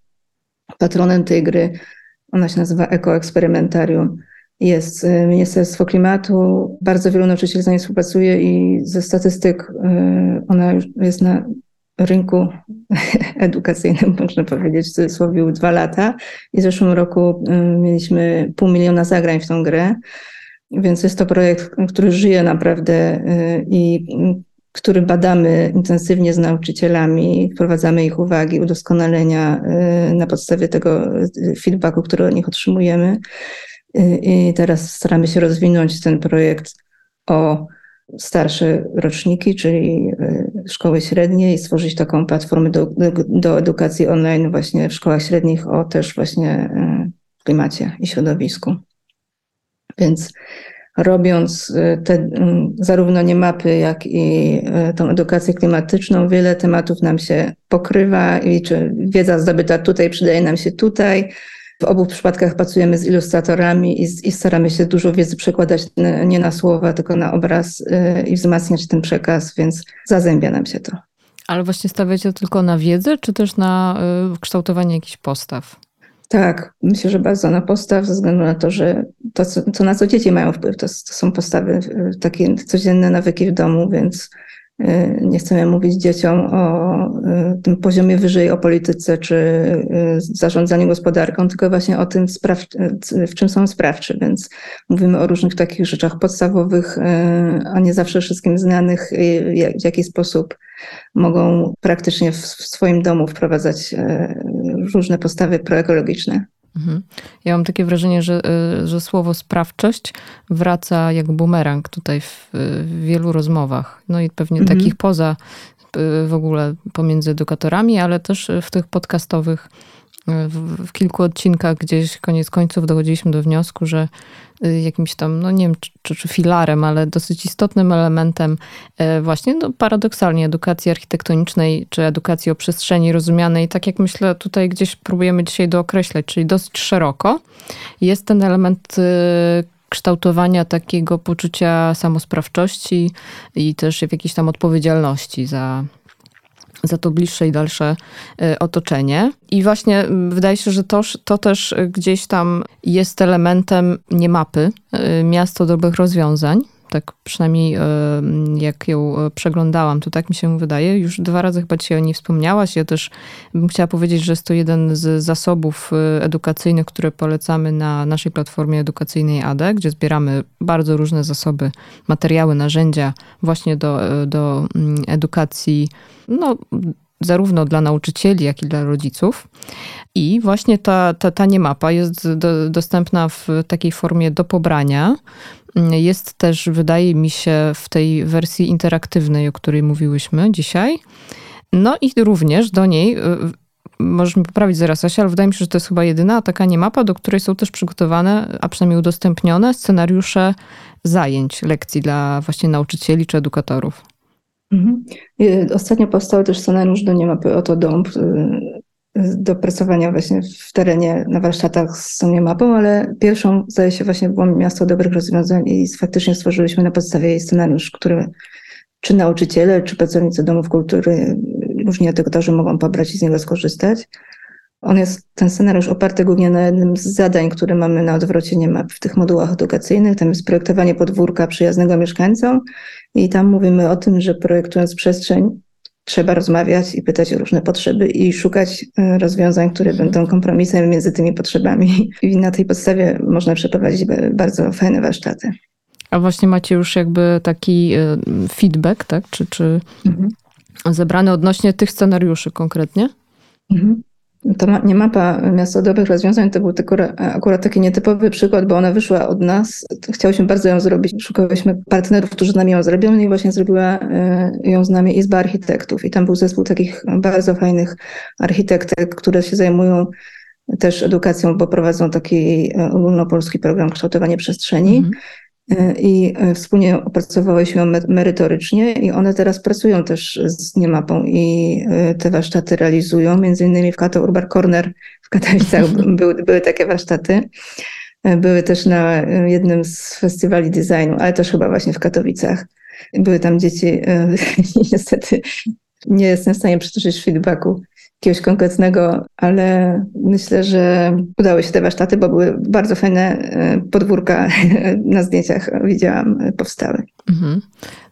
Patronem tej gry, ona się nazywa Ekoeksperymentarium jest y, Ministerstwo Klimatu. Bardzo wielu nauczycieli z nami współpracuje i ze statystyk y, ona już jest na rynku edukacyjnym, można powiedzieć, w cudzysłowie dwa lata. I w zeszłym roku y, mieliśmy pół miliona zagrań w tą grę. Więc jest to projekt, który żyje naprawdę i który badamy intensywnie z nauczycielami, wprowadzamy ich uwagi, udoskonalenia na podstawie tego feedbacku, który od nich otrzymujemy. I teraz staramy się rozwinąć ten projekt o starsze roczniki, czyli y, szkoły średnie i stworzyć taką platformę do, do, edukacji online właśnie w szkołach średnich o też właśnie y, klimacie i środowisku. Więc robiąc y, te, zarówno nie mapy, jak i tą edukację klimatyczną, wiele tematów nam się pokrywa i czy wiedza zdobyta tutaj przydaje nam się tutaj, w obu przypadkach pracujemy z ilustratorami i, i staramy się dużo wiedzy przekładać nie na słowa, tylko na obraz yy, i wzmacniać ten przekaz, więc zazębia nam się to. Ale właśnie stawiacie tylko na wiedzę, czy też na y, kształtowanie jakichś postaw? Tak, myślę, że bardzo na postaw, ze względu na to, że to, co, na co dzieci mają wpływ, to, to są postawy, y, takie codzienne nawyki w domu, więc nie chcemy mówić dzieciom o tym poziomie wyżej, o polityce czy zarządzaniu gospodarką, tylko właśnie o tym, w czym są sprawczy. Więc mówimy o różnych takich rzeczach podstawowych, a nie zawsze wszystkim znanych, w jaki sposób mogą praktycznie w swoim domu wprowadzać różne postawy proekologiczne. Mhm. Ja mam takie wrażenie, że, y, że słowo sprawczość wraca jak bumerang tutaj w, w wielu rozmowach. No i pewnie mhm. takich poza y, w ogóle pomiędzy edukatorami, ale też w tych podcastowych w, w, kilku odcinkach gdzieś koniec końców dochodziliśmy do wniosku, że y, jakimś tam, no nie wiem, czy, czy filarem, ale dosyć istotnym elementem e, właśnie, no paradoksalnie, edukacji architektonicznej, czy edukacji o przestrzeni rozumianej, tak jak myślę, tutaj gdzieś próbujemy dzisiaj dookreślać, czyli dosyć szeroko, jest ten element y, kształtowania takiego poczucia samosprawczości i też jakiejś tam odpowiedzialności za, za to bliższe i dalsze e, otoczenie. I właśnie wydaje się, że to, to też gdzieś tam jest elementem nie mapy, e, miasto dobrych rozwiązań, tak przynajmniej e, jak ją e, przeglądałam, to tak mi się wydaje. Już dwa razy chyba ci o niej wspomniałaś. Ja też bym chciała powiedzieć, że jest to jeden z zasobów e, edukacyjnych, które polecamy na naszej platformie edukacyjnej ADE, gdzie zbieramy bardzo różne zasoby, materiały, narzędzia właśnie do, do mm, edukacji, no, zarówno dla nauczycieli, jak i dla rodziców. I właśnie ta, ta, ta niemapa jest do, dostępna w takiej formie do pobrania. Jest też, wydaje mi się, w tej wersji interaktywnej, o której mówiłyśmy dzisiaj. No i również do niej, y, możesz mi poprawić zaraz Asia, ale wydaje mi się, że to jest chyba jedyna taka niemapa, do której są też przygotowane, a przynajmniej udostępnione scenariusze zajęć, lekcji dla właśnie nauczycieli czy edukatorów. Mhm. Ostatnio powstał też scenariusz do niemapy Oto Dąb, y, do pracowania właśnie w terenie na warsztatach z tą mapą, ale pierwszą zdaje się właśnie było Miasto Dobrych Rozwiązań i faktycznie stworzyliśmy na podstawie jej scenariusz, który czy nauczyciele, czy pracownicy domów kultury, różni edukatorzy mogą pobrać i z niego skorzystać. On jest, ten scenariusz oparty głównie na jednym z zadań, które mamy na odwrocie nie map w tych modułach edukacyjnych. Tam jest projektowanie podwórka przyjaznego mieszkańcom i tam mówimy o tym, że projektując przestrzeń trzeba rozmawiać i pytać o różne potrzeby i szukać e, rozwiązań, które mhm. będą kompromisem między tymi potrzebami. I na tej podstawie można przeprowadzić bardzo fajne warsztaty. A właśnie macie już jakby taki e, feedback, tak? Czy, czy mhm. zebrany odnośnie tych scenariuszy konkretnie? Mhm. To nie mapa Miasto Dobrych Rozwiązań to był tylko akurat taki nietypowy przykład, bo ona wyszła od nas. Chciałyśmy bardzo ją zrobić. Szukałyśmy partnerów, którzy z nami ją zrobią i właśnie zrobiła e, ją z nami Izba Architektów. I tam był zespół takich bardzo fajnych architektek, które się zajmują też edukacją, bo prowadzą taki e, ogólnopolski program kształtowania przestrzeni. Mhm. E, i e, wspólnie opracowałyśmy ją merytorycznie i one teraz pracują też z Niemapą i e, te warsztaty realizują. Między innymi w Kato Urban Corner w Katowicach były, były takie warsztaty. Były też na jednym z festiwali designu, ale też chyba właśnie w Katowicach. Były tam dzieci niestety nie jestem w stanie przytoczyć feedbacku jakiegoś konkretnego, ale myślę, że udały się te warsztaty, bo były bardzo fajne e, podwórka na zdjęciach widziałam, e, powstały. Mhm.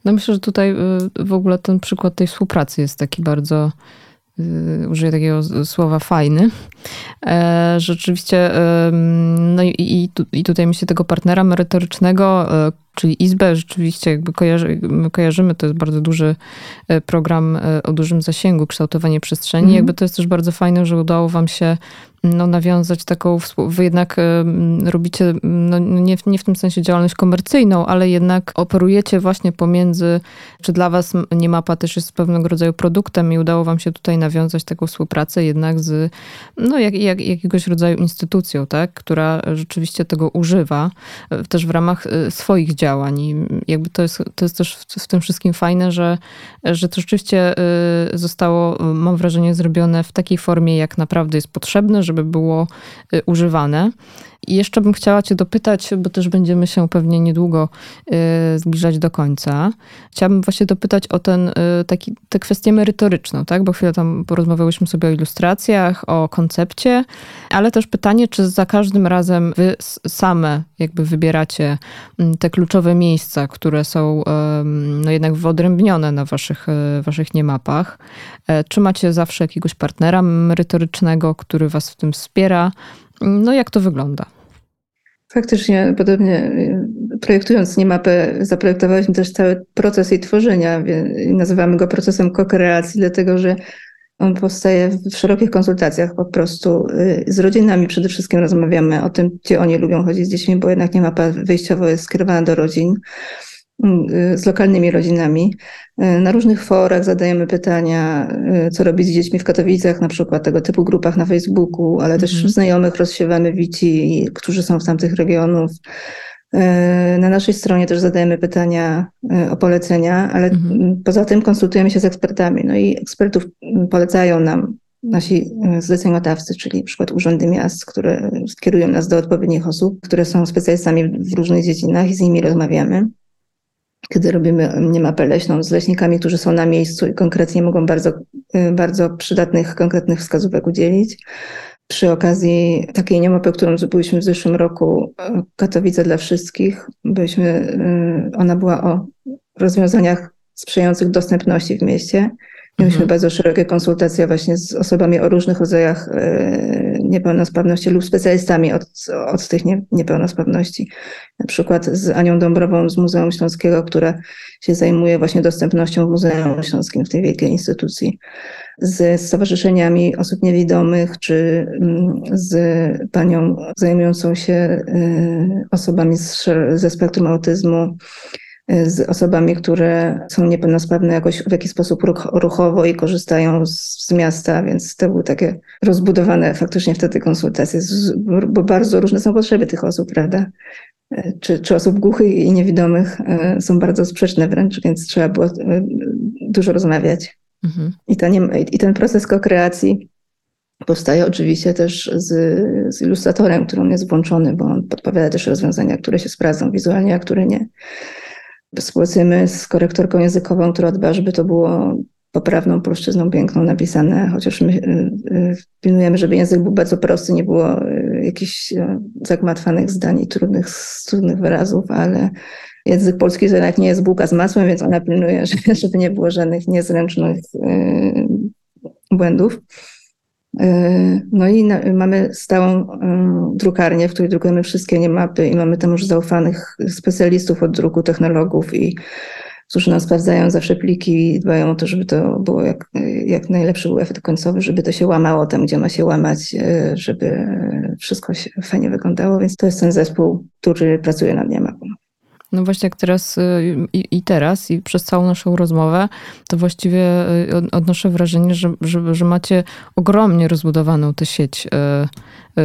No myślę, że tutaj e, w ogóle ten przykład tej współpracy jest taki bardzo użyję takiego słowa fajny. Rzeczywiście, no i, i, tutaj myślę tego partnera merytorycznego, czyli Izbę, rzeczywiście jakby kojarzy, kojarzymy, to jest bardzo duży e, program e, o dużym zasięgu, kształtowanie przestrzeni. Mm. Jakby to jest też bardzo fajne, że udało wam się no, nawiązać taką, wy jednak robicie, no, nie, nie w tym sensie działalność komercyjną, ale jednak operujecie właśnie pomiędzy, czy dla was nie mapa też jest pewnego rodzaju produktem i udało wam się tutaj nawiązać taką współpracę jednak z, no, jak, jak, jakiegoś rodzaju instytucją, tak, która rzeczywiście tego używa, e, też w ramach swoich działań. I jakby to jest, to jest też w, tym wszystkim fajne, że, że to rzeczywiście y, zostało, mam wrażenie, zrobione w takiej formie, jak naprawdę jest potrzebne, żeby było y, używane. I jeszcze bym chciała Cię dopytać, bo też będziemy się pewnie niedługo y, zbliżać do końca. Chciałabym właśnie dopytać o ten, y, taki, tę kwestię merytoryczną, tak? Bo chwilę tam porozmawiałyśmy sobie o ilustracjach, o koncepcie, ale też pytanie, czy za każdym razem Wy same jakby wybieracie mm, te kluczowe miejsca, które są no jednak wyodrębnione na waszych, waszych niemapach. Czy macie zawsze jakiegoś partnera merytorycznego, który was w tym wspiera? No jak to wygląda? Faktycznie, podobnie projektując niemapę, zaprojektowaliśmy też cały proces jej tworzenia. Nazywamy go procesem kokreacji, dlatego że on powstaje w szerokich konsultacjach po prostu. Y, z rodzinami przede wszystkim rozmawiamy o tym, gdzie oni lubią chodzić z dziećmi, bo jednak niemapa wyjściowo jest skierowana do rodzin z lokalnymi rodzinami. Y, na różnych forach zadajemy pytania, co robić z dziećmi w Katowicach, na przykład tego typu grupach na Facebooku, ale też mhm. znajomych rozsiewamy wici, którzy są w tamtych regionów. Na naszej stronie też zadajemy pytania o polecenia, ale mhm. poza tym konsultujemy się z ekspertami. No i ekspertów polecają nam nasi zleceniodawcy, czyli na przykład urzędy miast, które skierują nas do odpowiednich osób, które są specjalistami w różnych dziedzinach i z nimi rozmawiamy. Kiedy robimy niemapę leśną z leśnikami, którzy są na miejscu i konkretnie mogą bardzo, bardzo przydatnych, konkretnych wskazówek udzielić przy okazji takiej niemopy, którą zrobiliśmy w zeszłym roku, e, Katowice dla wszystkich, byliśmy, e, ona była o rozwiązaniach sprzyjających dostępności w mieście. Mieliśmy mhm. bardzo szerokie konsultacje właśnie z osobami o różnych rodzajach e, niepełnosprawności lub specjalistami od, od tych nie, niepełnosprawności. Na przykład z Anią Dąbrową z Muzeum Śląskiego, która się zajmuje właśnie dostępnością w Muzeum Śląskim, w tej wielkiej instytucji z stowarzyszeniami osób niewidomych, czy mm, z panią zajmującą się y, osobami ze spektrum autyzmu, z osobami, które są niepełnosprawne jakoś w jakiś sposób ruchowo i korzystają z, z, miasta, więc to były takie rozbudowane faktycznie wtedy konsultacje, bo bardzo różne są potrzeby tych osób, prawda? Y, czy, czy osób głuchych i niewidomych są bardzo sprzeczne wręcz, więc trzeba było dużo rozmawiać. Mhm. I, ten, I ten proces kokreacji powstaje oczywiście też z, z ilustratorem, który on jest włączony, bo on podpowiada też rozwiązania, które się sprawdzą wizualnie, a które nie. Współpracujemy z korektorką językową, która dba, żeby to było poprawną polszczyzną piękną napisane, chociaż my y, y, pilnujemy, żeby język był bardzo prosty, nie było y, jakichś zagmatwanych zdań i trudnych, trudnych wyrazów, ale Język polski to jednak nie jest bułka z masłem, więc ona pilnuje, żeby nie było żadnych niezręcznych błędów. Y, no i mamy stałą y, drukarnię, w której drukujemy wszystkie niemapy i mamy tam już zaufanych specjalistów od druku, technologów i którzy nam sprawdzają zawsze pliki i dbają o to, żeby to było jak, jak najlepszy był efekt końcowy, żeby to się łamało tam, gdzie ma się łamać, żeby wszystko się fajnie wyglądało. Więc to jest ten zespół, który pracuje nad niemapą. No właśnie jak teraz y, i, i, teraz i przez całą naszą rozmowę, to właściwie y, odnoszę wrażenie, że, że, że macie ogromnie rozbudowaną tę sieć y,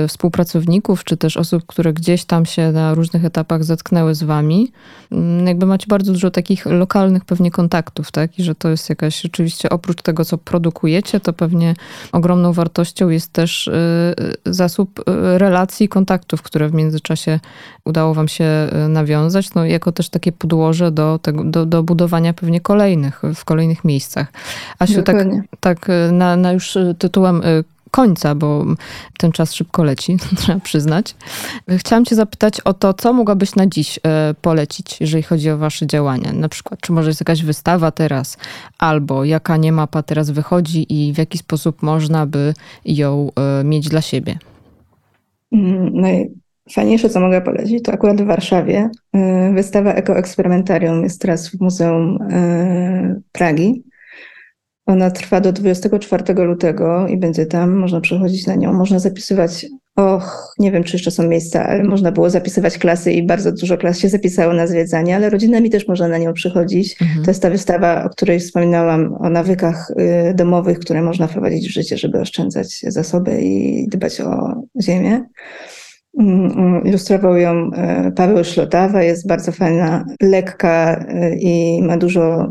współpracowników, czy też osób, które gdzieś tam się na różnych etapach zetknęły z wami. Mm, jakby macie bardzo dużo takich lokalnych pewnie kontaktów, tak? I że to jest jakaś rzeczywiście oprócz tego, co produkujecie, to pewnie ogromną wartością jest też zasób relacji i kontaktów, które w międzyczasie udało wam się nawiązać. No jako też takie podłoże do, tego, do, do budowania pewnie kolejnych, w kolejnych miejscach. Asiu, tak, tak na, na już tytułem y, końca, bo ten czas szybko leci, trzeba przyznać. Chciałam Cię zapytać o to, co mogłabyś na dziś y, polecić, jeżeli chodzi o Wasze działania. Na przykład, czy może jest jakaś wystawa teraz, albo jaka nie mapa teraz wychodzi i w jaki sposób można by ją y, mieć dla siebie? Mm, no Fajniejsze, co mogę polecić, to akurat w Warszawie y, wystawa Ekoeksperymentarium jest teraz w Muzeum Pragi. Ona trwa do 24 lutego i będzie tam, można przychodzić na nią, można zapisywać, och, nie wiem, czy jeszcze są miejsca, ale można było zapisywać klasy i bardzo dużo klas się zapisało na zwiedzanie, ale rodzinami też można na nią przychodzić. Mhm. To jest ta wystawa, o której wspominałam, o nawykach y, domowych, które można wprowadzić w życie, żeby oszczędzać zasoby i dbać o ziemię. Mm, mm, ilustrował ją e, Paweł Szlotawa, jest bardzo fajna, lekka e, i ma dużo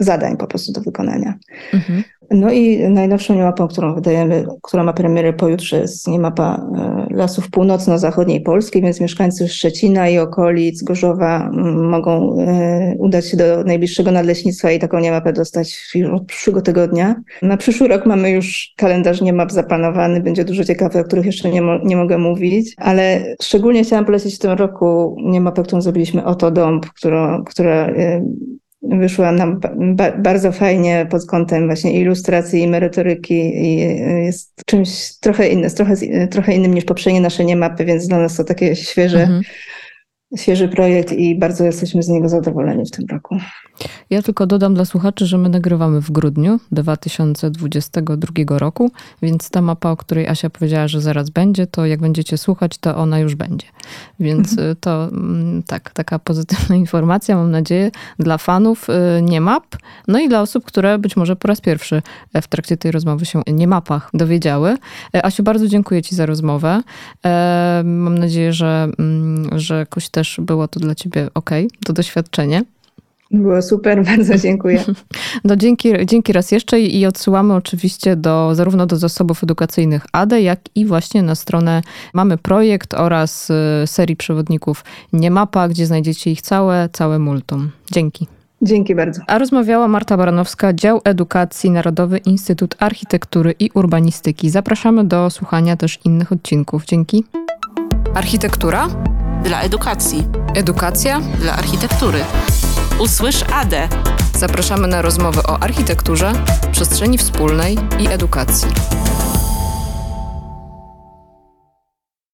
zadań po prostu do wykonania. Mhm. No i najnowszą niemapą, którą wydajemy, która ma premierę pojutrze, jest niemapa e, lasów północno-zachodniej Polski, więc mieszkańcy Szczecina i okolic Gorzowa mogą e, udać się do najbliższego nadleśnictwa i taką niemapę dostać od przyszłego tygodnia. Na przyszły rok mamy już kalendarz niemap zaplanowany, będzie dużo ciekawych, o których jeszcze nie, mo nie mogę mówić, ale szczególnie chciałam polecić w tym roku niemapę, którą zrobiliśmy Oto Dąb, którą, która e, wyszła nam ba bardzo fajnie pod kątem właśnie ilustracji i merytoryki i jest czymś trochę innym, trochę, trochę innym niż poprzednie nasze niemapy, więc dla nas to takie świeże, mhm świeży projekt i bardzo jesteśmy z niego zadowoleni w tym roku. Ja tylko dodam dla słuchaczy, że my nagrywamy w grudniu 2022 roku, więc ta mapa, o której Asia powiedziała, że zaraz będzie, to jak będziecie słuchać, to ona już będzie. Więc mhm. Y, to mm, tak, taka pozytywna informacja, mam nadzieję, dla fanów y, nie map, no i dla osób, które być może po raz pierwszy w trakcie tej rozmowy się nie mapach dowiedziały. E, Asiu, bardzo dziękuję Ci za rozmowę. E, mam nadzieję, że, mm, że jakoś też było to dla Ciebie ok, to doświadczenie. Było super, bardzo dziękuję. No dzięki, dzięki raz jeszcze i odsyłamy oczywiście do, zarówno do zasobów edukacyjnych ADE, jak i właśnie na stronę Mamy Projekt oraz y, serii przewodników Niemapa, gdzie znajdziecie ich całe, całe multum. Dzięki. Dzięki bardzo. A rozmawiała Marta Baranowska, Dział Edukacji Narodowy Instytut Architektury i Urbanistyki. Zapraszamy do słuchania też innych odcinków. Dzięki. Architektura dla edukacji. Edukacja dla architektury. Usłysz ADE. Zapraszamy na rozmowy o architekturze, przestrzeni wspólnej i edukacji.